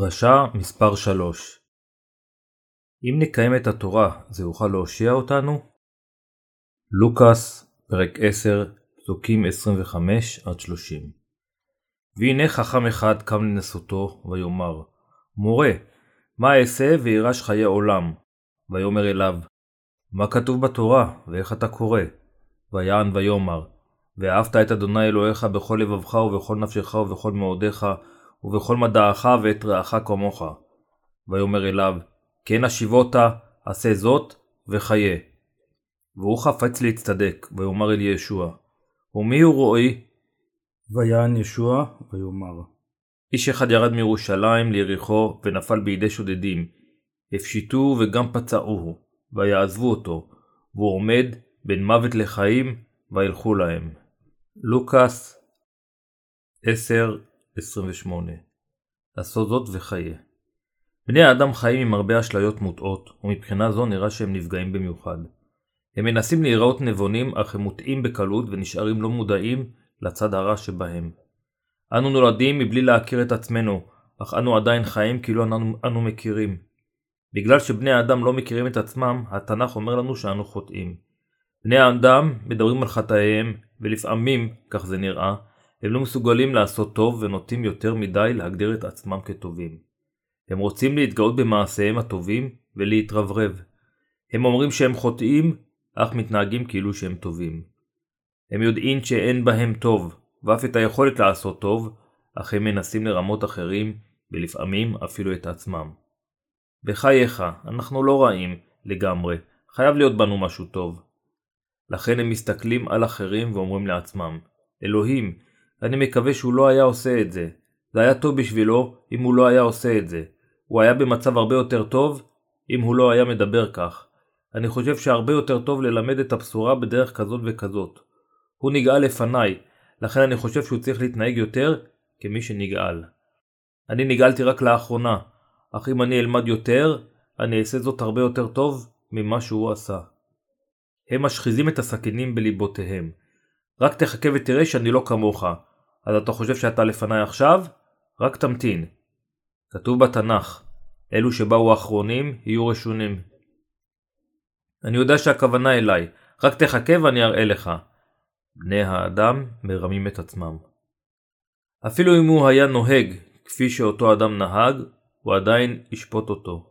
דרשה מספר 3 אם נקיים את התורה, זה יוכל להושיע אותנו? לוקאס, פרק 10, פסוקים 25-30 והנה חכם אחד קם לנסותו, ויאמר, מורה, מה אעשה וירש חיי עולם? ויאמר אליו, מה כתוב בתורה, ואיך אתה קורא? ויען ויאמר, ואהבת את אדוני אלוהיך בכל לבבך ובכל נפשך ובכל מאודיך ובכל מדעך ואת רעך כמוך. ויאמר אליו, כן השיבותה, עשה זאת, וחיה. והוא חפץ להצטדק, ויאמר אל ישוע, ומי הוא רועי? ויען ישוע, ויאמר, איש אחד ירד מירושלים ליריחו, ונפל בידי שודדים. הפשיטוהו וגם פצעוהו, ויעזבו אותו, והוא עומד בין מוות לחיים, וילכו להם. לוקאס 10-28 עשו זאת וחיה. בני האדם חיים עם הרבה אשליות מוטעות, ומבחינה זו נראה שהם נפגעים במיוחד. הם מנסים להיראות נבונים, אך הם מוטעים בקלות ונשארים לא מודעים לצד הרע שבהם. אנו נולדים מבלי להכיר את עצמנו, אך אנו עדיין חיים כאילו אנו, אנו מכירים. בגלל שבני האדם לא מכירים את עצמם, התנ"ך אומר לנו שאנו חוטאים. בני האדם מדברים על חטאיהם, ולפעמים, כך זה נראה, הם לא מסוגלים לעשות טוב ונוטים יותר מדי להגדיר את עצמם כטובים. הם רוצים להתגאות במעשיהם הטובים ולהתרברב. הם אומרים שהם חוטאים, אך מתנהגים כאילו שהם טובים. הם יודעים שאין בהם טוב, ואף את היכולת לעשות טוב, אך הם מנסים לרמות אחרים, ולפעמים אפילו את עצמם. בחייך, אנחנו לא רעים לגמרי, חייב להיות בנו משהו טוב. לכן הם מסתכלים על אחרים ואומרים לעצמם, אלוהים, אני מקווה שהוא לא היה עושה את זה. זה היה טוב בשבילו אם הוא לא היה עושה את זה. הוא היה במצב הרבה יותר טוב אם הוא לא היה מדבר כך. אני חושב שהרבה יותר טוב ללמד את הבשורה בדרך כזאת וכזאת. הוא נגאל לפניי, לכן אני חושב שהוא צריך להתנהג יותר כמי שנגאל. אני נגאלתי רק לאחרונה, אך אם אני אלמד יותר, אני אעשה זאת הרבה יותר טוב ממה שהוא עשה. הם משחיזים את הסכינים בליבותיהם. רק תחכה ותראה שאני לא כמוך. אז אתה חושב שאתה לפניי עכשיו? רק תמתין. כתוב בתנ"ך, אלו שבאו אחרונים יהיו ראשונים. אני יודע שהכוונה אליי, רק תחכה ואני אראה לך. בני האדם מרמים את עצמם. אפילו אם הוא היה נוהג כפי שאותו אדם נהג, הוא עדיין ישפוט אותו.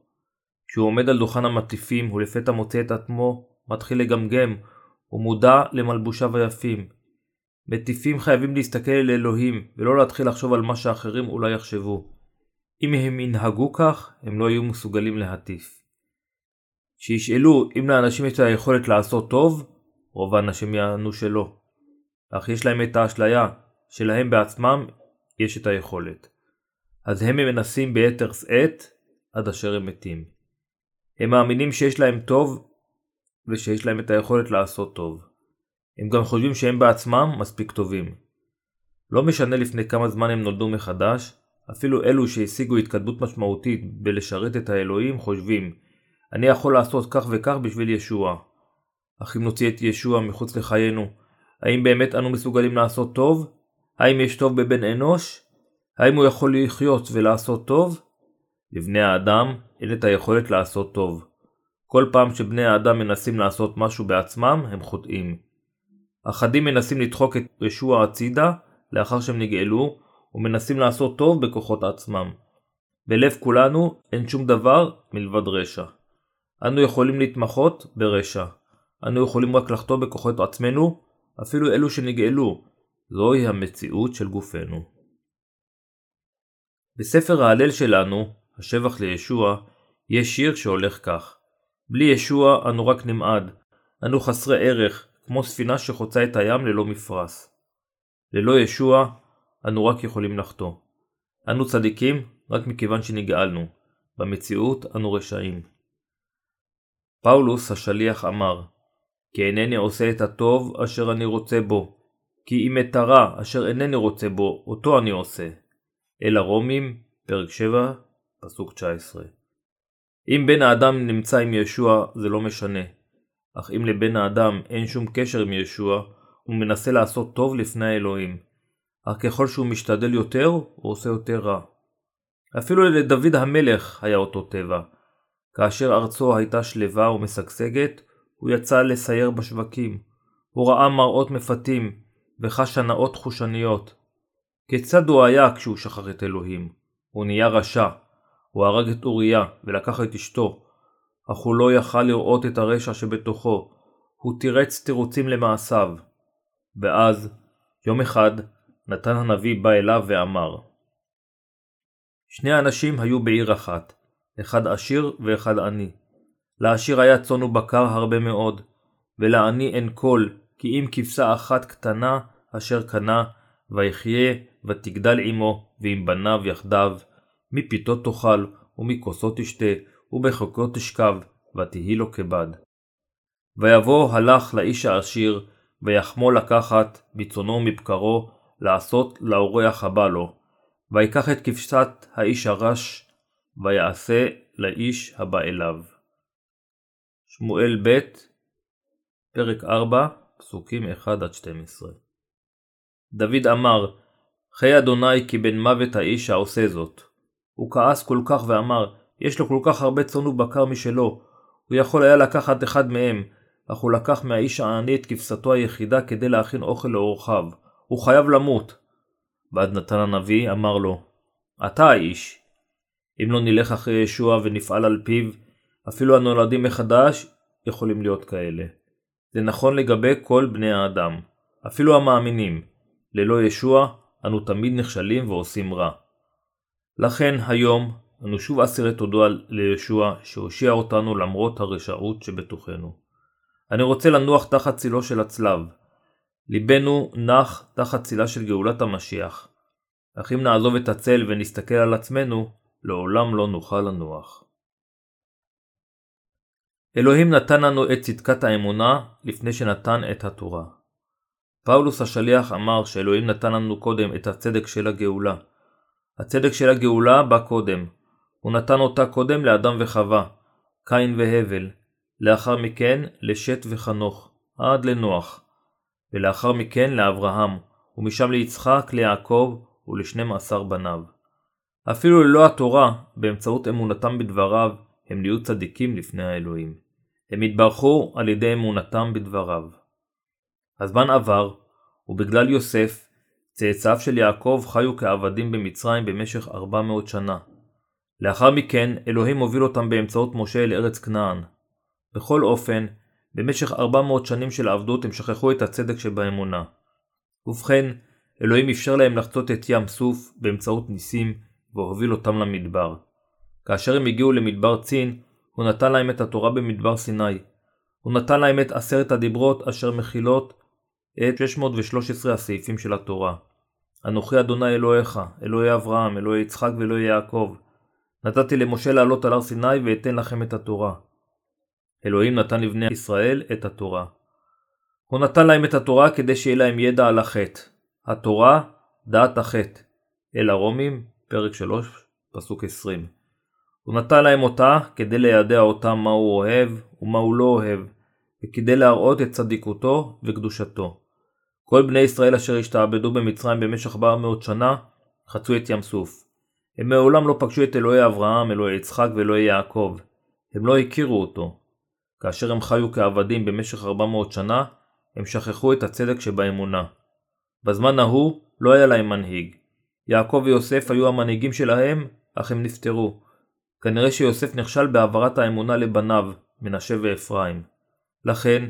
כשהוא עומד על דוכן המטיפים ולפתע מוצא את עצמו מתחיל לגמגם, הוא מודע למלבושיו היפים. מטיפים חייבים להסתכל אל אלוהים, ולא להתחיל לחשוב על מה שאחרים אולי יחשבו. אם הם ינהגו כך, הם לא יהיו מסוגלים להטיף. שישאלו אם לאנשים יש את היכולת לעשות טוב, רוב האנשים יענו שלא. אך יש להם את האשליה שלהם בעצמם יש את היכולת. אז הם מנסים ביתר שאת עד אשר הם מתים. הם מאמינים שיש להם טוב ושיש להם את היכולת לעשות טוב. הם גם חושבים שהם בעצמם מספיק טובים. לא משנה לפני כמה זמן הם נולדו מחדש, אפילו אלו שהשיגו התקדמות משמעותית בלשרת את האלוהים חושבים אני יכול לעשות כך וכך בשביל ישוע. אך אם נוציא את ישוע מחוץ לחיינו, האם באמת אנו מסוגלים לעשות טוב? האם יש טוב בבן אנוש? האם הוא יכול לחיות ולעשות טוב? לבני האדם אין את היכולת לעשות טוב. כל פעם שבני האדם מנסים לעשות משהו בעצמם, הם חוטאים. אחדים מנסים לדחוק את ישוע הצידה לאחר שהם נגאלו, ומנסים לעשות טוב בכוחות עצמם. בלב כולנו אין שום דבר מלבד רשע. אנו יכולים להתמחות ברשע. אנו יכולים רק לחטוא בכוחות עצמנו, אפילו אלו שנגאלו. זוהי המציאות של גופנו. בספר ההלל שלנו, השבח לישוע, יש שיר שהולך כך: בלי ישוע אנו רק נמעד, אנו חסרי ערך, כמו ספינה שחוצה את הים ללא מפרש. ללא ישוע, אנו רק יכולים לחטוא. אנו צדיקים רק מכיוון שנגאלנו, במציאות אנו רשעים. פאולוס השליח אמר, כי אינני עושה את הטוב אשר אני רוצה בו, כי אם את הרע אשר אינני רוצה בו, אותו אני עושה. אל הרומים, פרק 7, פסוק 19. אם בן האדם נמצא עם ישוע זה לא משנה, אך אם לבן האדם אין שום קשר עם ישוע, הוא מנסה לעשות טוב לפני האלוהים, אך ככל שהוא משתדל יותר, הוא עושה יותר רע. אפילו לדוד המלך היה אותו טבע. כאשר ארצו הייתה שלווה ומשגשגת, הוא יצא לסייר בשווקים. הוא ראה מראות מפתים, וחש הנאות חושניות. כיצד הוא היה כשהוא שכח את אלוהים? הוא נהיה רשע. הוא הרג את אוריה, ולקח את אשתו. אך הוא לא יכל לראות את הרשע שבתוכו. הוא תירץ תירוצים למעשיו. ואז, יום אחד, נתן הנביא בא אליו ואמר שני אנשים היו בעיר אחת, אחד עשיר ואחד עני. לעשיר היה צאן ובקר הרבה מאוד, ולעני אין קול, כי אם כבשה אחת קטנה אשר קנה, ויחיה ותגדל עמו, ועם בניו יחדיו, מפיתות תאכל, ומכוסו תשתה, ובחוקו תשכב, ותהי לו כבד. ויבוא הלך לאיש העשיר, ויחמול לקחת בצונו ומבקרו, לעשות לאורח הבא לו, ויקח את כבשת האיש הרש, ויעשה לאיש הבא אליו. שמואל ב', פרק 4, פסוקים 1-12 דוד אמר, חי אדוני כי בן מוות האיש העושה זאת. הוא כעס כל כך ואמר, יש לו כל כך הרבה צאן ובקר משלו, הוא יכול היה לקחת אחד מהם, אך הוא לקח מהאיש העני את כבשתו היחידה כדי להכין אוכל לאורחיו. הוא חייב למות. ועד נתן הנביא אמר לו, אתה האיש. אם לא נלך אחרי ישוע ונפעל על פיו, אפילו הנולדים מחדש יכולים להיות כאלה. זה נכון לגבי כל בני האדם, אפילו המאמינים. ללא ישוע, אנו תמיד נכשלים ועושים רע. לכן היום אנו שוב אסירי תודו לישוע שהושיע אותנו למרות הרשעות שבתוכנו. אני רוצה לנוח תחת צילו של הצלב. ליבנו נח תחת צילה של גאולת המשיח. אך אם נעזוב את הצל ונסתכל על עצמנו, לעולם לא נוכל לנוח. אלוהים נתן לנו את צדקת האמונה לפני שנתן את התורה. פאולוס השליח אמר שאלוהים נתן לנו קודם את הצדק של הגאולה. הצדק של הגאולה בא קודם. הוא נתן אותה קודם לאדם וחווה, קין והבל, לאחר מכן לשת וחנוך, עד לנוח, ולאחר מכן לאברהם, ומשם ליצחק, ליעקב ולשנים עשר בניו. אפילו ללא התורה, באמצעות אמונתם בדבריו, הם נהיו צדיקים לפני האלוהים. הם התברכו על ידי אמונתם בדבריו. הזמן עבר, ובגלל יוסף, צאצאיו של יעקב חיו כעבדים במצרים במשך 400 שנה. לאחר מכן, אלוהים הוביל אותם באמצעות משה אל ארץ כנען. בכל אופן, במשך 400 שנים של עבדות הם שכחו את הצדק שבאמונה. ובכן, אלוהים אפשר להם לחצות את ים סוף באמצעות ניסים, והוביל אותם למדבר. כאשר הם הגיעו למדבר צין, הוא נתן להם את התורה במדבר סיני. הוא נתן להם את עשרת הדיברות אשר מכילות את 613 הסעיפים של התורה. אנוכי אדוני אלוהיך, אלוהי אברהם, אלוהי יצחק ואלוהי יעקב. נתתי למשה לעלות על הר סיני ואתן לכם את התורה. אלוהים נתן לבני ישראל את התורה. הוא נתן להם את התורה כדי שיהיה להם ידע על החטא. התורה, דעת החטא. אל הרומים, פרק 3, פסוק 20. הוא נתן להם אותה כדי לידע אותם מה הוא אוהב ומה הוא לא אוהב, וכדי להראות את צדיקותו וקדושתו. כל בני ישראל אשר השתעבדו במצרים במשך 400 שנה, חצו את ים סוף. הם מעולם לא פגשו את אלוהי אברהם, אלוהי יצחק ואלוהי יעקב. הם לא הכירו אותו. כאשר הם חיו כעבדים במשך 400 שנה, הם שכחו את הצדק שבאמונה. בזמן ההוא לא היה להם מנהיג. יעקב ויוסף היו המנהיגים שלהם, אך הם נפטרו. כנראה שיוסף נכשל בהעברת האמונה לבניו, מנשה ואפרים. לכן,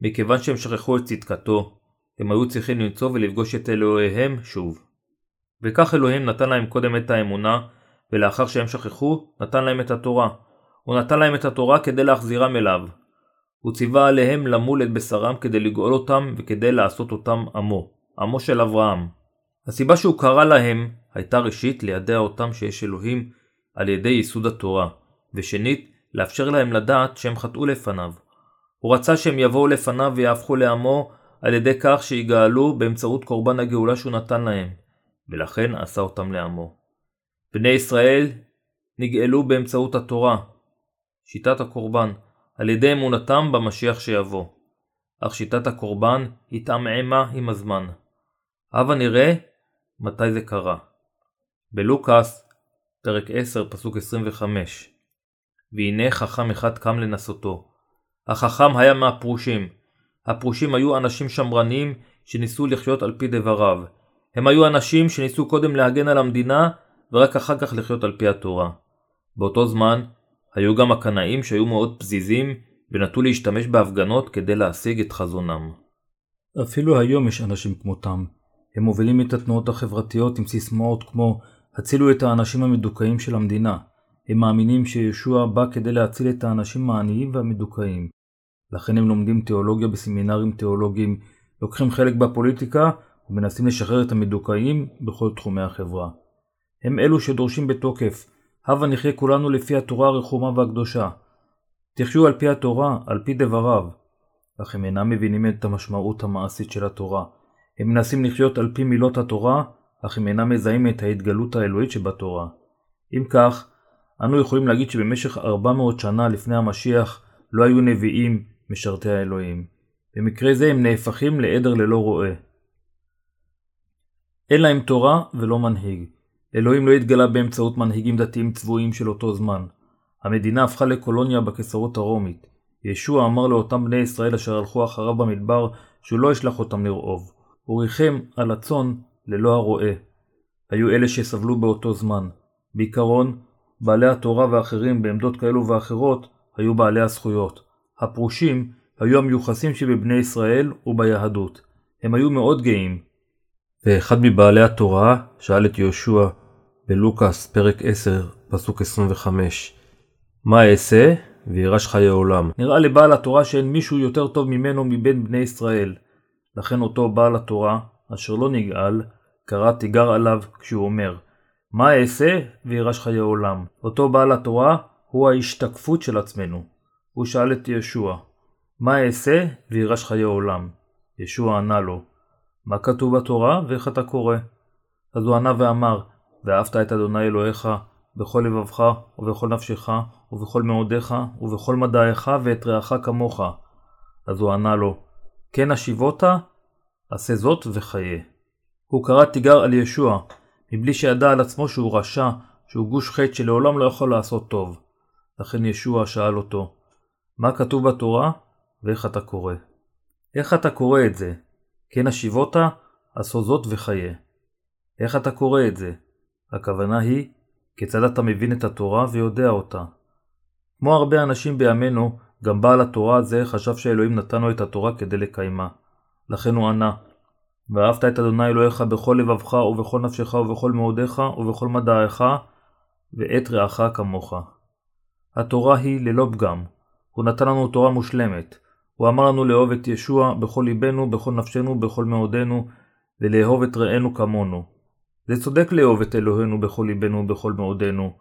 מכיוון שהם שכחו את צדקתו, הם היו צריכים למצוא ולפגוש את אלוהיהם שוב. וכך אלוהים נתן להם קודם את האמונה, ולאחר שהם שכחו, נתן להם את התורה. הוא נתן להם את התורה כדי להחזירם אליו. הוא ציווה עליהם למול את בשרם כדי לגאול אותם וכדי לעשות אותם עמו, עמו של אברהם. הסיבה שהוא קרא להם הייתה ראשית לידע אותם שיש אלוהים על ידי ייסוד התורה, ושנית, לאפשר להם לדעת שהם חטאו לפניו. הוא רצה שהם יבואו לפניו ויהפכו לעמו על ידי כך שיגאלו באמצעות קורבן הגאולה שהוא נתן להם, ולכן עשה אותם לעמו. בני ישראל נגאלו באמצעות התורה, שיטת הקורבן, על ידי אמונתם במשיח שיבוא. אך שיטת הקורבן התעמעמה עם הזמן. הבה נראה מתי זה קרה. בלוקאס, פרק 10, פסוק 25 והנה חכם אחד קם לנסותו. החכם היה מהפרושים. הפרושים היו אנשים שמרניים שניסו לחיות על פי דבריו. הם היו אנשים שניסו קודם להגן על המדינה ורק אחר כך לחיות על פי התורה. באותו זמן היו גם הקנאים שהיו מאוד פזיזים ונטו להשתמש בהפגנות כדי להשיג את חזונם. אפילו היום יש אנשים כמותם. הם מובילים את התנועות החברתיות עם סיסמאות כמו הצילו את האנשים המדוכאים של המדינה. הם מאמינים שישוע בא כדי להציל את האנשים העניים והמדוכאים. לכן הם לומדים תיאולוגיה בסמינרים תיאולוגיים, לוקחים חלק בפוליטיקה ומנסים לשחרר את המדוכאים בכל תחומי החברה. הם אלו שדורשים בתוקף, הבה נחיה כולנו לפי התורה הרחומה והקדושה. תחיו על פי התורה, על פי דבריו. אך הם אינם מבינים את המשמעות המעשית של התורה. הם מנסים לחיות על פי מילות התורה, אך הם אינם מזהים את ההתגלות האלוהית שבתורה. אם כך, אנו יכולים להגיד שבמשך 400 שנה לפני המשיח לא היו נביאים משרתי האלוהים. במקרה זה הם נהפכים לעדר ללא רועה. אין להם תורה ולא מנהיג. אלוהים לא התגלה באמצעות מנהיגים דתיים צבועים של אותו זמן. המדינה הפכה לקולוניה בקיסרות הרומית. ישוע אמר לאותם בני ישראל אשר הלכו אחריו במדבר שהוא לא ישלח אותם לרעוב. הוא ריחם על הצאן ללא הרועה. היו אלה שסבלו באותו זמן. בעיקרון, בעלי התורה ואחרים בעמדות כאלו ואחרות היו בעלי הזכויות. הפרושים היו המיוחסים שבבני ישראל וביהדות. הם היו מאוד גאים. ואחד מבעלי התורה שאל את יהושע בלוקאס פרק 10 פסוק 25 מה אעשה וירש חיי עולם. נראה לבעל התורה שאין מישהו יותר טוב ממנו מבין בני ישראל. לכן אותו בעל התורה, אשר לא נגאל, קרא תיגר עליו כשהוא אומר מה אעשה וירש חיי עולם. אותו בעל התורה הוא ההשתקפות של עצמנו. הוא שאל את ישוע, מה אעשה וירש חיי עולם? ישוע ענה לו, מה כתוב בתורה ואיך אתה קורא? אז הוא ענה ואמר, ואהבת את אדוני אלוהיך בכל לבבך ובכל נפשך ובכל מאודיך ובכל מדעיך ואת רעך כמוך. אז הוא ענה לו, כן השיבות? עשה זאת וחיה. הוא קרא תיגר על ישוע, מבלי שידע על עצמו שהוא רשע, שהוא גוש חטא שלעולם לא יכול לעשות טוב. לכן ישוע שאל אותו, מה כתוב בתורה ואיך אתה קורא? איך אתה קורא את זה? כן השיבות, עשו זאת וחיה. איך אתה קורא את זה? הכוונה היא, כיצד אתה מבין את התורה ויודע אותה. כמו הרבה אנשים בימינו, גם בעל התורה הזה חשב שאלוהים נתן לו את התורה כדי לקיימה. לכן הוא ענה, ואהבת את אדוני אלוהיך בכל לבבך ובכל נפשך ובכל מאודיך ובכל מדעיך, ואת רעך כמוך. התורה היא ללא פגם. הוא נתן לנו תורה מושלמת. הוא אמר לנו לאהוב את ישוע בכל ליבנו, בכל נפשנו, בכל מאודנו, ולאהוב את רענו כמונו. זה צודק לאהוב את אלוהינו בכל ליבנו ובכל מאודנו,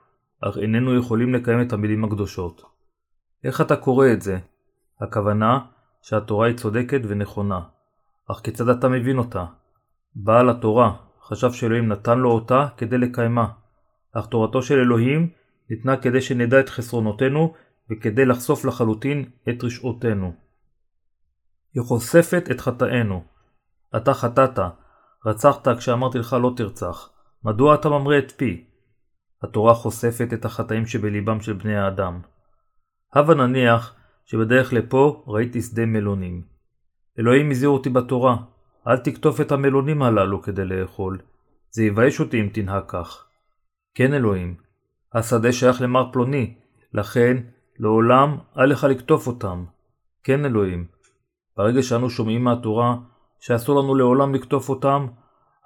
אך איננו יכולים לקיים את המילים הקדושות. איך אתה קורא את זה? הכוונה שהתורה היא צודקת ונכונה. אך כיצד אתה מבין אותה? בעל התורה חשב שאלוהים נתן לו אותה כדי לקיימה, אך תורתו של אלוהים ניתנה כדי שנדע את חסרונותינו וכדי לחשוף לחלוטין את רשעותינו. היא חושפת את חטאינו. אתה חטאת, רצחת כשאמרתי לך לא תרצח. מדוע אתה ממרה את פי? התורה חושפת את החטאים שבליבם של בני האדם. הבה נניח שבדרך לפה ראיתי שדה מלונים. אלוהים הזהיר אותי בתורה, אל תקטוף את המלונים הללו כדי לאכול. זה יבייש אותי אם תנהג כך. כן אלוהים, השדה שייך למר פלוני, לכן לעולם אל לך לקטוף אותם. כן אלוהים, ברגע שאנו שומעים מהתורה שאסור לנו לעולם לקטוף אותם,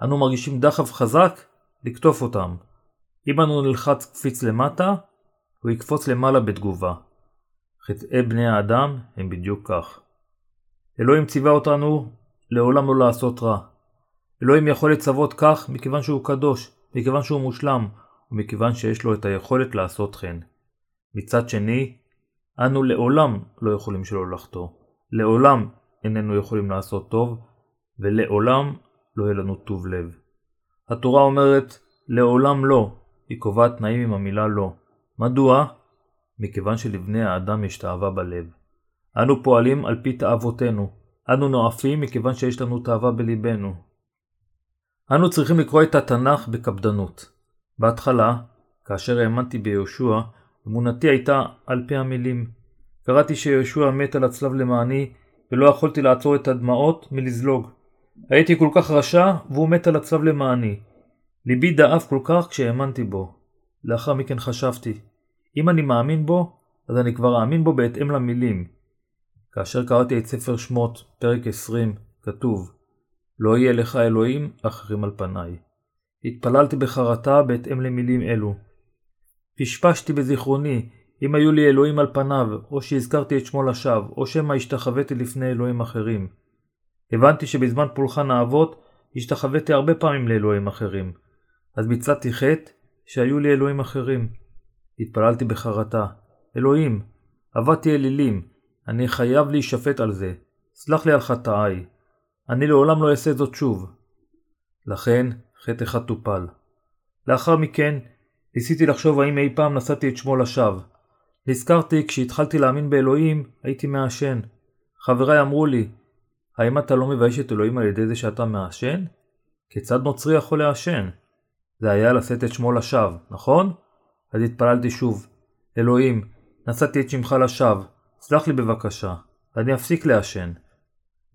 אנו מרגישים דחף חזק לקטוף אותם. אם אנו נלחץ קפיץ למטה, הוא יקפוץ למעלה בתגובה. חטאי בני האדם הם בדיוק כך. אלוהים ציווה אותנו לעולם לא לעשות רע. אלוהים יכול לצוות כך מכיוון שהוא קדוש, מכיוון שהוא מושלם, ומכיוון שיש לו את היכולת לעשות כן. מצד שני, אנו לעולם לא יכולים שלא לחטוא. לעולם איננו יכולים לעשות טוב, ולעולם לא יהיה לנו טוב לב. התורה אומרת לעולם לא, היא קובעת תנאים עם המילה לא. מדוע? מכיוון שלבני האדם יש תאווה בלב. אנו פועלים על פי תאוותינו. אנו נואפים מכיוון שיש לנו תאווה בליבנו. אנו צריכים לקרוא את התנ"ך בקפדנות. בהתחלה, כאשר האמנתי ביהושע, אמונתי הייתה על פי המילים. קראתי שיהושע מת על הצלב למעני, ולא יכולתי לעצור את הדמעות מלזלוג. הייתי כל כך רשע, והוא מת על הצלב למעני. ליבי דאף כל כך כשהאמנתי בו. לאחר מכן חשבתי, אם אני מאמין בו, אז אני כבר אאמין בו בהתאם למילים. כאשר קראתי את ספר שמות, פרק 20, כתוב, לא יהיה לך אלוהים אחרים על פניי. התפללתי בחרטה בהתאם למילים אלו. פשפשתי בזיכרוני אם היו לי אלוהים על פניו, או שהזכרתי את שמו לשווא, או שמא השתחוויתי לפני אלוהים אחרים. הבנתי שבזמן פולחן האבות השתחוויתי הרבה פעמים לאלוהים אחרים, אז ביצעתי חטא שהיו לי אלוהים אחרים. התפללתי בחרטה, אלוהים, עבדתי אלילים, אני חייב להישפט על זה, סלח לי על חטאיי, אני לעולם לא אעשה זאת שוב. לכן, חטא אחד טופל. לאחר מכן, ניסיתי לחשוב האם אי פעם נשאתי את שמו לשווא. נזכרתי כשהתחלתי להאמין באלוהים, הייתי מעשן. חבריי אמרו לי, האם אתה לא מבייש את אלוהים על ידי זה שאתה מעשן? כיצד נוצרי יכול לעשן? זה היה לשאת את שמו לשווא, נכון? אז התפללתי שוב, אלוהים, נשאתי את שמך לשווא, סלח לי בבקשה, אני אפסיק לעשן.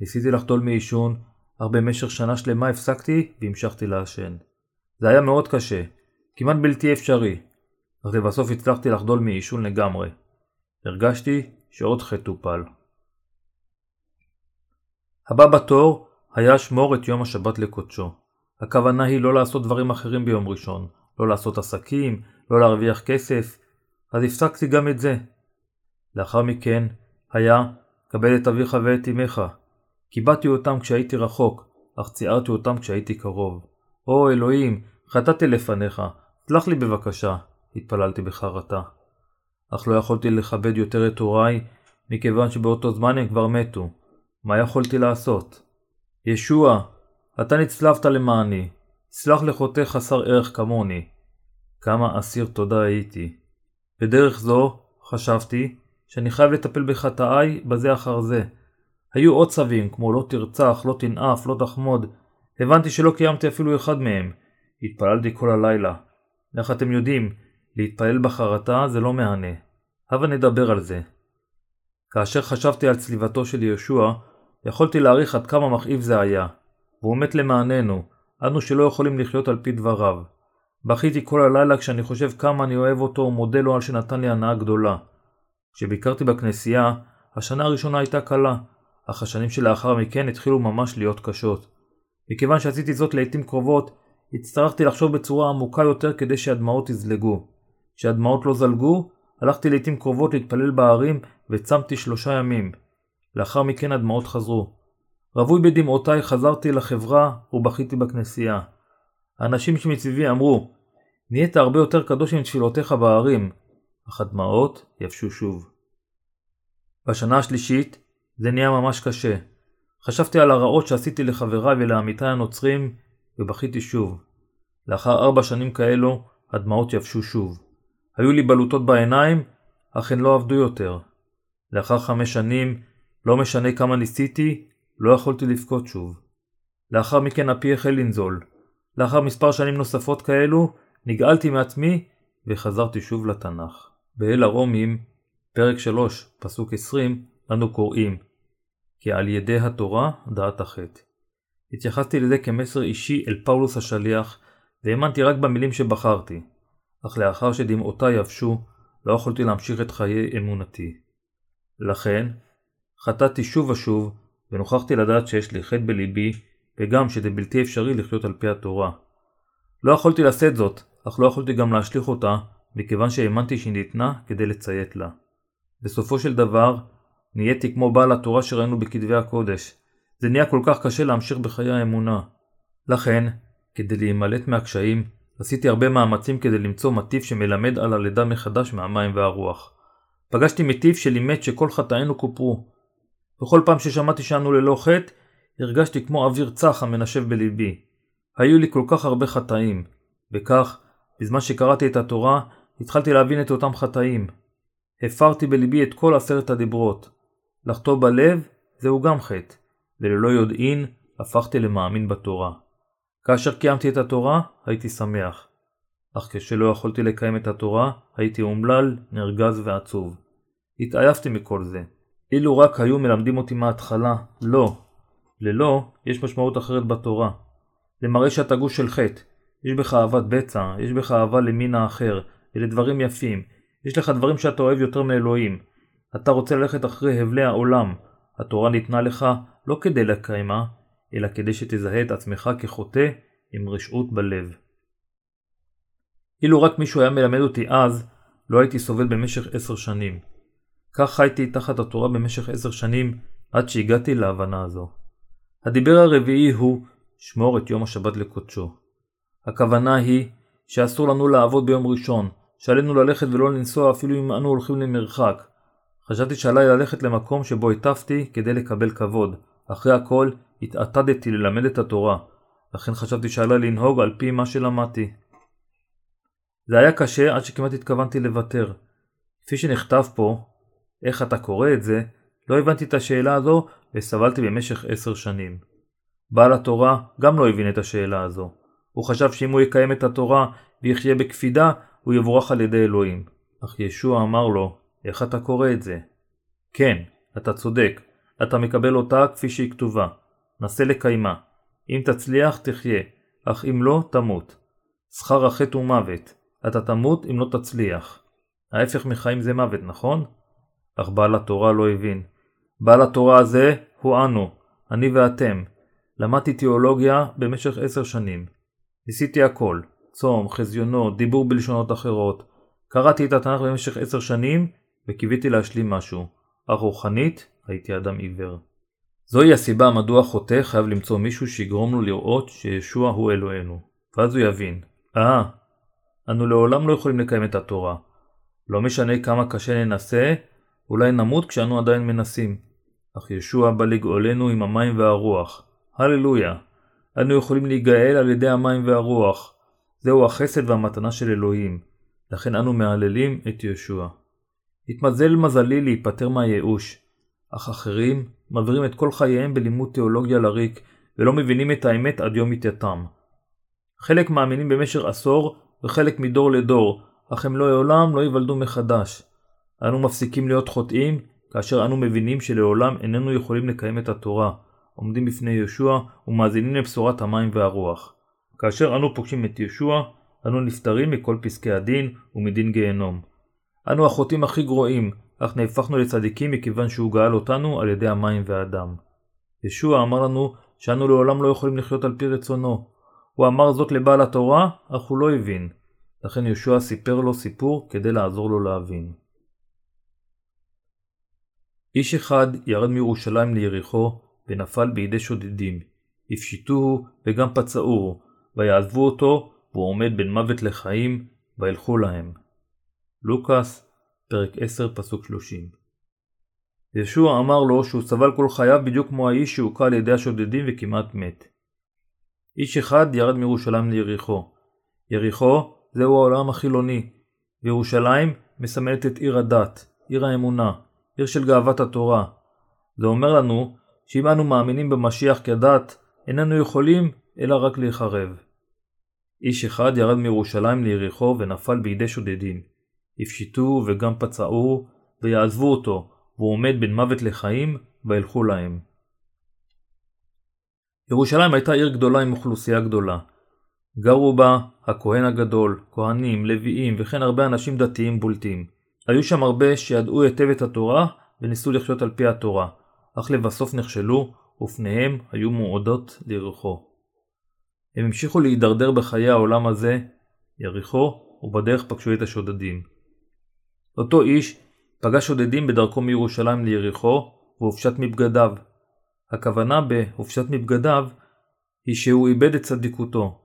ניסיתי לחדול מעישון, אך במשך שנה שלמה הפסקתי והמשכתי לעשן. זה היה מאוד קשה, כמעט בלתי אפשרי, אך לבסוף הצלחתי לחדול מעישון לגמרי. הרגשתי שעוד חטא טופל. הבא בתור היה שמור את יום השבת לקודשו. הכוונה היא לא לעשות דברים אחרים ביום ראשון, לא לעשות עסקים, לא להרוויח כסף, אז הפסקתי גם את זה. לאחר מכן היה קבל את אביך ואת אמך. קיבעתי אותם כשהייתי רחוק, אך ציערתי אותם כשהייתי קרוב. או אלוהים, חטאתי לפניך, סלח לי בבקשה, התפללתי בחרטה. אך לא יכולתי לכבד יותר את הוריי, מכיוון שבאותו זמן הם כבר מתו. מה יכולתי לעשות? ישוע, אתה נצלבת למעני, סלח לחוטא חסר ערך כמוני. כמה אסיר תודה הייתי. בדרך זו, חשבתי, שאני חייב לטפל בחטאיי בזה אחר זה. היו עוד צווים, כמו לא תרצח, לא תנאף, לא תחמוד. הבנתי שלא קיימתי אפילו אחד מהם. התפללתי כל הלילה. איך אתם יודעים, להתפלל בחרטה זה לא מהנה. הבה נדבר על זה. כאשר חשבתי על צליבתו של יהושע, יכולתי להעריך עד כמה מכאיב זה היה. והוא מת למעננו, אנו שלא יכולים לחיות על פי דבריו. בכיתי כל הלילה כשאני חושב כמה אני אוהב אותו ומודה לו על שנתן לי הנאה גדולה. כשביקרתי בכנסייה, השנה הראשונה הייתה קלה, אך השנים שלאחר מכן התחילו ממש להיות קשות. מכיוון שעשיתי זאת לעיתים קרובות, הצטרכתי לחשוב בצורה עמוקה יותר כדי שהדמעות יזלגו. כשהדמעות לא זלגו, הלכתי לעיתים קרובות להתפלל בערים וצמתי שלושה ימים. לאחר מכן הדמעות חזרו. רווי בדמעותיי חזרתי לחברה ובכיתי בכנסייה. האנשים שמסביבי אמרו, נהיית הרבה יותר קדוש עם תפילותיך בערים, אך הדמעות יבשו שוב. בשנה השלישית זה נהיה ממש קשה. חשבתי על הרעות שעשיתי לחבריי ולעמיתיי הנוצרים, ובכיתי שוב. לאחר ארבע שנים כאלו, הדמעות יבשו שוב. היו לי בלוטות בעיניים, אך הן לא עבדו יותר. לאחר חמש שנים, לא משנה כמה ניסיתי, לא יכולתי לבכות שוב. לאחר מכן אפי החל לנזול. לאחר מספר שנים נוספות כאלו, נגאלתי מעצמי וחזרתי שוב לתנ"ך. באל הרומים, פרק 3, פסוק 20, אנו קוראים כי על ידי התורה דעת החטא. התייחסתי לזה כמסר אישי אל פאולוס השליח, והאמנתי רק במילים שבחרתי, אך לאחר שדמעותיי יבשו, לא יכולתי להמשיך את חיי אמונתי. לכן, חטאתי שוב ושוב, ונוכחתי לדעת שיש לי חטא בליבי, וגם שזה בלתי אפשרי לחיות על פי התורה. לא יכולתי לשאת זאת, אך לא יכולתי גם להשליך אותה, מכיוון שהאמנתי שהיא ניתנה כדי לציית לה. בסופו של דבר, נהייתי כמו בעל התורה שראינו בכתבי הקודש. זה נהיה כל כך קשה להמשיך בחיי האמונה. לכן, כדי להימלט מהקשיים, עשיתי הרבה מאמצים כדי למצוא מטיף שמלמד על הלידה מחדש מהמים והרוח. פגשתי מטיף שלימד שכל חטאינו כופרו. בכל פעם ששמעתי שאנו ללא חטא, הרגשתי כמו אוויר צח המנשב בליבי. היו לי כל כך הרבה חטאים. וכך, בזמן שקראתי את התורה, התחלתי להבין את אותם חטאים. הפרתי בליבי את כל עשרת הדיברות. לחטוא בלב זהו גם חטא, וללא יודעין הפכתי למאמין בתורה. כאשר קיימתי את התורה, הייתי שמח. אך כשלא יכולתי לקיים את התורה, הייתי אומלל, נרגז ועצוב. התעייפתי מכל זה. אילו רק היו מלמדים אותי מההתחלה, לא. ללא, יש משמעות אחרת בתורה. זה מראה שאתה גוש של חטא. יש בך אהבת בצע, יש בך אהבה למין האחר, אלה דברים יפים. יש לך דברים שאתה אוהב יותר מאלוהים. אתה רוצה ללכת אחרי הבלי העולם. התורה ניתנה לך לא כדי לקיימה, אלא כדי שתזהה את עצמך כחוטא עם רשעות בלב. אילו רק מישהו היה מלמד אותי אז, לא הייתי סובל במשך עשר שנים. כך חייתי תחת התורה במשך עשר שנים, עד שהגעתי להבנה הזו. הדיבר הרביעי הוא שמור את יום השבת לקודשו. הכוונה היא שאסור לנו לעבוד ביום ראשון, שעלינו ללכת ולא לנסוע אפילו אם אנו הולכים למרחק. חשבתי שעליי ללכת למקום שבו הטפתי כדי לקבל כבוד. אחרי הכל, התעתדתי ללמד את התורה, לכן חשבתי שעליי לנהוג על פי מה שלמדתי. זה היה קשה עד שכמעט התכוונתי לוותר. כפי שנכתב פה, איך אתה קורא את זה, לא הבנתי את השאלה הזו וסבלתי במשך עשר שנים. בעל התורה גם לא הבין את השאלה הזו. הוא חשב שאם הוא יקיים את התורה ויחיה בקפידה, הוא יבורך על ידי אלוהים. אך ישוע אמר לו, איך אתה קורא את זה? כן, אתה צודק, אתה מקבל אותה כפי שהיא כתובה. נסה לקיימה. אם תצליח, תחיה, אך אם לא, תמות. שכר החטא הוא מוות. אתה תמות אם לא תצליח. ההפך מחיים זה מוות, נכון? אך בעל התורה לא הבין. בעל התורה הזה הוא אנו, אני ואתם. למדתי תיאולוגיה במשך עשר שנים. ניסיתי הכל, צום, חזיונות, דיבור בלשונות אחרות. קראתי את התנ"ך במשך עשר שנים וקיוויתי להשלים משהו, אך רוחנית הייתי אדם עיוור. זוהי הסיבה מדוע חוטא חייב למצוא מישהו שיגרום לו לראות שישוע הוא אלוהינו, ואז הוא יבין, אה, אנו לעולם לא יכולים לקיים את התורה. לא משנה כמה קשה ננסה, אולי נמות כשאנו עדיין מנסים. אך ישוע בא לגאולנו עם המים והרוח. הללויה. אנו יכולים להיגאל על ידי המים והרוח. זהו החסד והמתנה של אלוהים. לכן אנו מהללים את ישוע. התמזל מזלי להיפטר מהייאוש. אך אחרים מעבירים את כל חייהם בלימוד תיאולוגיה לריק, ולא מבינים את האמת עד יום מתייתם. חלק מאמינים במשך עשור וחלק מדור לדור, אך הם לא לעולם לא ייוולדו מחדש. אנו מפסיקים להיות חוטאים, כאשר אנו מבינים שלעולם איננו יכולים לקיים את התורה, עומדים בפני ישוע ומאזינים לבשורת המים והרוח. כאשר אנו פוגשים את ישוע, אנו נפטרים מכל פסקי הדין ומדין גיהנום. אנו החוטאים הכי גרועים, אך נהפכנו לצדיקים מכיוון שהוא גאל אותנו על ידי המים והדם. ישוע אמר לנו שאנו לעולם לא יכולים לחיות על פי רצונו, הוא אמר זאת לבעל התורה, אך הוא לא הבין. לכן יהושע סיפר לו סיפור כדי לעזור לו להבין. איש אחד ירד מירושלים ליריחו ונפל בידי שודדים. הפשיטוהו וגם פצעוהו, ויעזבו אותו, והוא עומד בין מוות לחיים, וילכו להם. לוקאס, פרק 10, פסוק 30. ישוע אמר לו שהוא סבל כל חייו בדיוק כמו האיש שהוכה על ידי השודדים וכמעט מת. איש אחד ירד מירושלים ליריחו. יריחו זהו העולם החילוני, וירושלים מסמלת את עיר הדת, עיר האמונה, עיר של גאוות התורה. זה אומר לנו שאם אנו מאמינים במשיח כדת, איננו יכולים אלא רק להיחרב. איש אחד ירד מירושלים ליריחו ונפל בידי שודדים. הפשיטוהו וגם פצעוהו, ויעזבו אותו, והוא עומד בין מוות לחיים, וילכו להם. ירושלים הייתה עיר גדולה עם אוכלוסייה גדולה. גרו בה הכהן הגדול, כהנים, לוויים וכן הרבה אנשים דתיים בולטים. היו שם הרבה שידעו היטב את התורה וניסו לחיות על פי התורה, אך לבסוף נכשלו ופניהם היו מועדות ליריחו. הם המשיכו להידרדר בחיי העולם הזה, יריחו, ובדרך פגשו את השודדים. אותו איש פגש שודדים בדרכו מירושלים ליריחו והופשט מבגדיו. הכוונה בהופשט מבגדיו היא שהוא איבד את צדיקותו.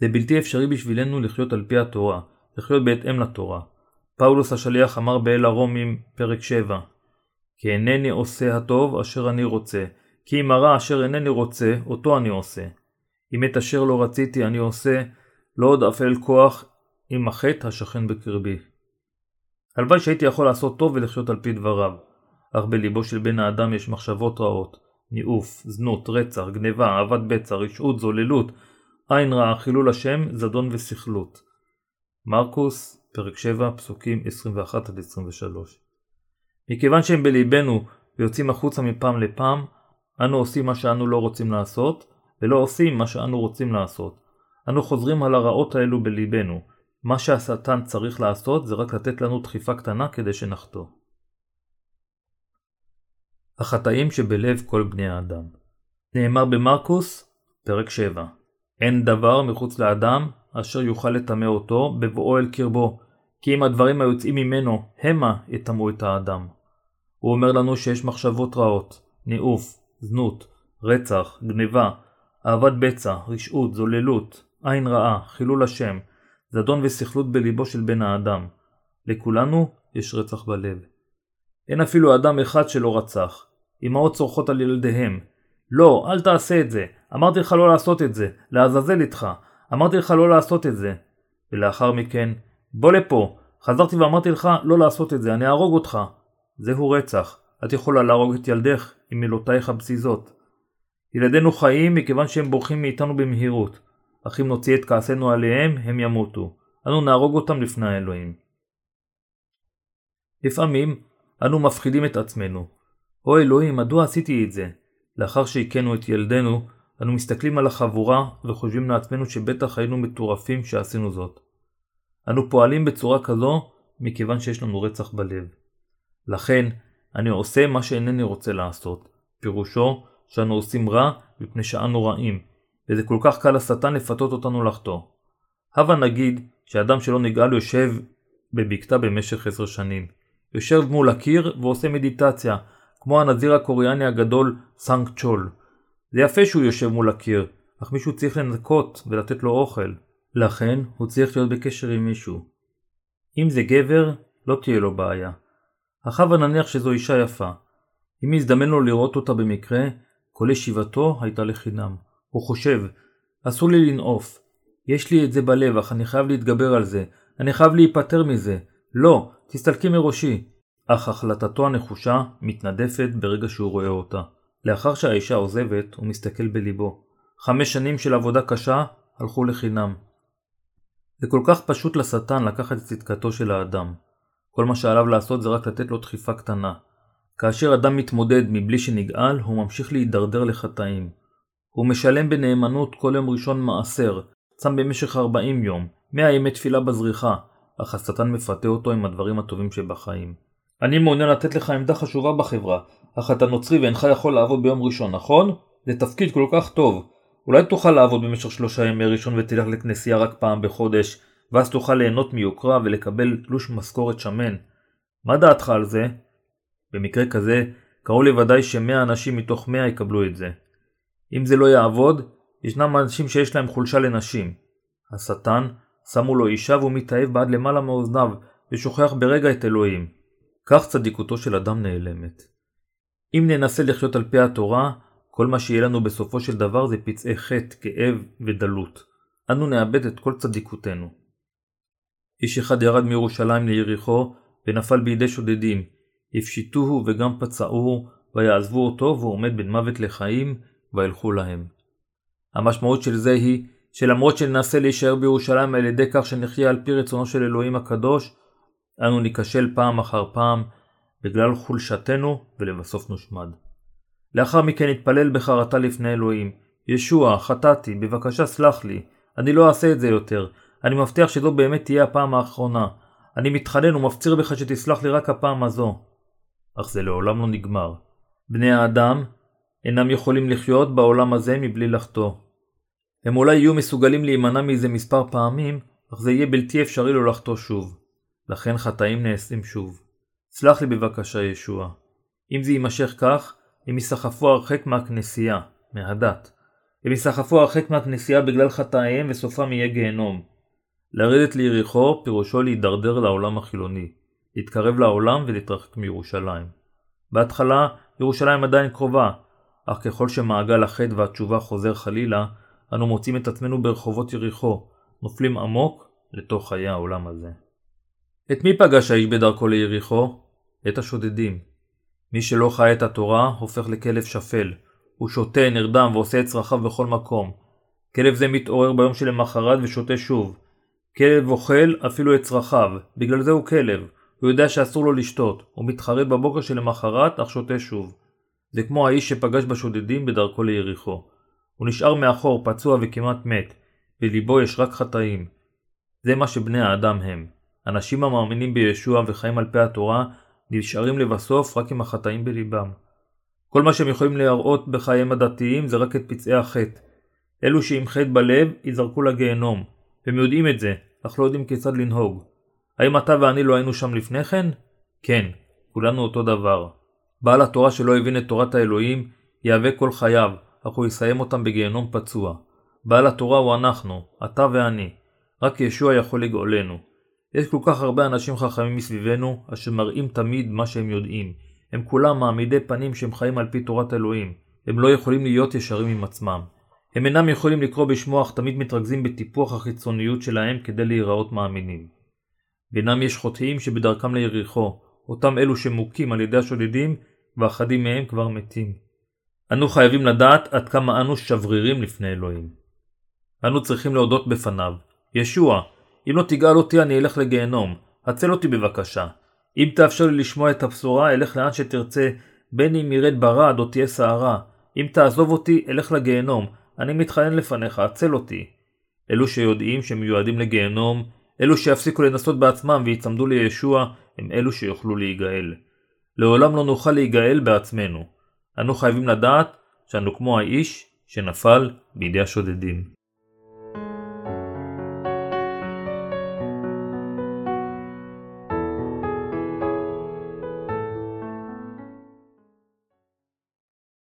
זה בלתי אפשרי בשבילנו לחיות על פי התורה, לחיות בהתאם לתורה. פאולוס השליח אמר באל הרומים, פרק 7, כי אינני עושה הטוב אשר אני רוצה, כי אם הרע אשר אינני רוצה, אותו אני עושה. אם את אשר לא רציתי אני עושה, לא עוד אפל כוח עם החטא השכן בקרבי. הלוואי שהייתי יכול לעשות טוב ולחיות על פי דבריו, אך בליבו של בן האדם יש מחשבות רעות, ניאוף, זנות, רצח, גניבה, אהבת בצע, רשעות, זוללות, עין רעה, חילול השם, זדון וסכלות. מרקוס, פרק 7, פסוקים 21-23. מכיוון שהם בליבנו ויוצאים החוצה מפעם לפעם, אנו עושים מה שאנו לא רוצים לעשות, ולא עושים מה שאנו רוצים לעשות. אנו חוזרים על הרעות האלו בליבנו. מה שהשטן צריך לעשות זה רק לתת לנו דחיפה קטנה כדי שנחטוא. החטאים שבלב כל בני האדם נאמר במרקוס, פרק 7 אין דבר מחוץ לאדם אשר יוכל לטמא אותו בבואו אל קרבו, כי אם הדברים היוצאים ממנו המה יטמאו את האדם. הוא אומר לנו שיש מחשבות רעות, ניאוף, זנות, רצח, גניבה, אהבת בצע, רשעות, זוללות, עין רעה, חילול השם, זדון וסכלות בליבו של בן האדם. לכולנו יש רצח בלב. אין אפילו אדם אחד שלא רצח. אמהות צורכות על ילדיהם. לא, אל תעשה את זה. אמרתי לך לא לעשות את זה. לעזאזל איתך. אמרתי לך לא לעשות את זה. ולאחר מכן, בוא לפה. חזרתי ואמרתי לך לא לעשות את זה, אני אהרוג אותך. זהו רצח. את יכולה להרוג את ילדך עם מילותייך הבזיזות. ילדינו חיים מכיוון שהם בורחים מאיתנו במהירות. אך אם נוציא את כעסנו עליהם, הם ימותו. אנו נהרוג אותם לפני האלוהים. לפעמים, אנו מפחידים את עצמנו. או אלוהים, מדוע עשיתי את זה? לאחר שהכינו את ילדינו, אנו מסתכלים על החבורה וחושבים לעצמנו שבטח היינו מטורפים שעשינו זאת. אנו פועלים בצורה כזו מכיוון שיש לנו רצח בלב. לכן, אני עושה מה שאינני רוצה לעשות. פירושו שאנו עושים רע מפני שאנו רעים, וזה כל כך קל לשטן לפתות אותנו לחטוא. הבה נגיד שאדם שלא נגאל יושב בבקתה במשך עשר שנים. יושב מול הקיר ועושה מדיטציה, כמו הנזיר הקוריאני הגדול סאנג צ'ול. זה יפה שהוא יושב מול הקיר, אך מישהו צריך לנקות ולתת לו אוכל. לכן הוא צריך להיות בקשר עם מישהו. אם זה גבר, לא תהיה לו בעיה. אך הבה נניח שזו אישה יפה. אם יזדמן לו לראות אותה במקרה, כל ישיבתו הייתה לחינם. הוא חושב, אסור לי לנעוף. יש לי את זה בלב, אך אני חייב להתגבר על זה. אני חייב להיפטר מזה. לא, תסתלקי מראשי. אך החלטתו הנחושה מתנדפת ברגע שהוא רואה אותה. לאחר שהאישה עוזבת, הוא מסתכל בליבו. חמש שנים של עבודה קשה הלכו לחינם. זה כל כך פשוט לשטן לקחת את צדקתו של האדם. כל מה שעליו לעשות זה רק לתת לו דחיפה קטנה. כאשר אדם מתמודד מבלי שנגאל, הוא ממשיך להידרדר לחטאים. הוא משלם בנאמנות כל יום ראשון מעשר, צם במשך 40 יום, 100 ימי תפילה בזריחה, אך השטן מפתה אותו עם הדברים הטובים שבחיים. אני מעוניין לתת לך עמדה חשובה בחברה, אך אתה נוצרי ואינך יכול לעבוד ביום ראשון, נכון? זה תפקיד כל כך טוב. אולי תוכל לעבוד במשך שלושה ימי ראשון ותלך לכנסייה רק פעם בחודש, ואז תוכל ליהנות מיוקרה ולקבל תלוש משכורת שמן. מה דעתך על זה? במקרה כזה, קרוב לוודאי שמאה אנשים מתוך מאה יקבלו את זה. אם זה לא יעבוד, ישנם אנשים שיש להם חולשה לנשים. השטן, שמו לו אישה והוא מתאהב בעד למעלה מאוזניו, ושוכח ברגע את אלוהים. כך צדיקותו של אדם נעלמת. אם ננסה לחיות על פי התורה, כל מה שיהיה לנו בסופו של דבר זה פצעי חטא, כאב ודלות. אנו נאבד את כל צדיקותנו. איש אחד ירד מירושלים ליריחו, ונפל בידי שודדים. הפשיטוהו וגם פצעוהו, ויעזבו אותו, והוא עומד בין מוות לחיים, וילכו להם. המשמעות של זה היא, שלמרות שננסה להישאר בירושלים על ידי כך שנחיה על פי רצונו של אלוהים הקדוש, אנו ניכשל פעם אחר פעם בגלל חולשתנו ולבסוף נושמד. לאחר מכן נתפלל בחרטה לפני אלוהים, ישוע, חטאתי, בבקשה סלח לי, אני לא אעשה את זה יותר, אני מבטיח שזו באמת תהיה הפעם האחרונה, אני מתחנן ומפציר בך שתסלח לי רק הפעם הזו. אך זה לעולם לא נגמר. בני האדם אינם יכולים לחיות בעולם הזה מבלי לחטוא. הם אולי יהיו מסוגלים להימנע מזה מספר פעמים, אך זה יהיה בלתי אפשרי לא לחטוא שוב. לכן חטאים נעשים שוב. סלח לי בבקשה ישוע. אם זה יימשך כך, הם ייסחפו הרחק מהכנסייה, מהדת. הם ייסחפו הרחק מהכנסייה בגלל חטאיהם וסופם יהיה גיהנום. לרדת ליריחו פירושו להידרדר לעולם החילוני, להתקרב לעולם ולהתרחק מירושלים. בהתחלה ירושלים עדיין קרובה, אך ככל שמעגל החטא והתשובה חוזר חלילה, אנו מוצאים את עצמנו ברחובות יריחו, נופלים עמוק לתוך חיי העולם הזה. את מי פגש האיש בדרכו ליריחו? את השודדים. מי שלא חי את התורה הופך לכלב שפל. הוא שותה, נרדם ועושה את צרכיו בכל מקום. כלב זה מתעורר ביום שלמחרת ושותה שוב. כלב אוכל אפילו את צרכיו, בגלל זה הוא כלב. הוא יודע שאסור לו לשתות, הוא מתחרט בבוקר שלמחרת, אך שותה שוב. זה כמו האיש שפגש בשודדים בדרכו ליריחו. הוא נשאר מאחור, פצוע וכמעט מת. בליבו יש רק חטאים. זה מה שבני האדם הם. אנשים המאמינים בישוע וחיים על פי התורה, נשארים לבסוף רק עם החטאים בליבם. כל מה שהם יכולים להראות בחייהם הדתיים זה רק את פצעי החטא. אלו שעם חטא בלב ייזרקו לגיהנום. והם יודעים את זה, אך לא יודעים כיצד לנהוג. האם אתה ואני לא היינו שם לפני כן? כן, כולנו אותו דבר. בעל התורה שלא הבין את תורת האלוהים, יהווה כל חייו, אך הוא יסיים אותם בגיהנום פצוע. בעל התורה הוא אנחנו, אתה ואני. רק ישוע יכול לגאולנו. יש כל כך הרבה אנשים חכמים מסביבנו, אשר מראים תמיד מה שהם יודעים. הם כולם מעמידי פנים שהם חיים על פי תורת אלוהים. הם לא יכולים להיות ישרים עם עצמם. הם אינם יכולים לקרוא בשמו אך תמיד מתרכזים בטיפוח החיצוניות שלהם כדי להיראות מאמינים. בינם יש חוטאים שבדרכם ליריחו, אותם אלו שמוכים על ידי השודדים, ואחדים מהם כבר מתים. אנו חייבים לדעת עד כמה אנו שברירים לפני אלוהים. אנו צריכים להודות בפניו, ישוע, אם לא תגאל אותי אני אלך לגיהנום, הצל אותי בבקשה. אם תאפשר לי לשמוע את הבשורה, אלך לאן שתרצה, בין אם ירד ברד או תהיה סערה. אם תעזוב אותי, אלך לגיהנום. אני מתחנן לפניך, הצל אותי. אלו שיודעים שהם מיועדים לגיהנום, אלו שיפסיקו לנסות בעצמם ויצמדו לישוע, הם אלו שיוכלו להיגאל. לעולם לא נוכל להיגאל בעצמנו. אנו חייבים לדעת שאנו כמו האיש שנפל בידי השודדים.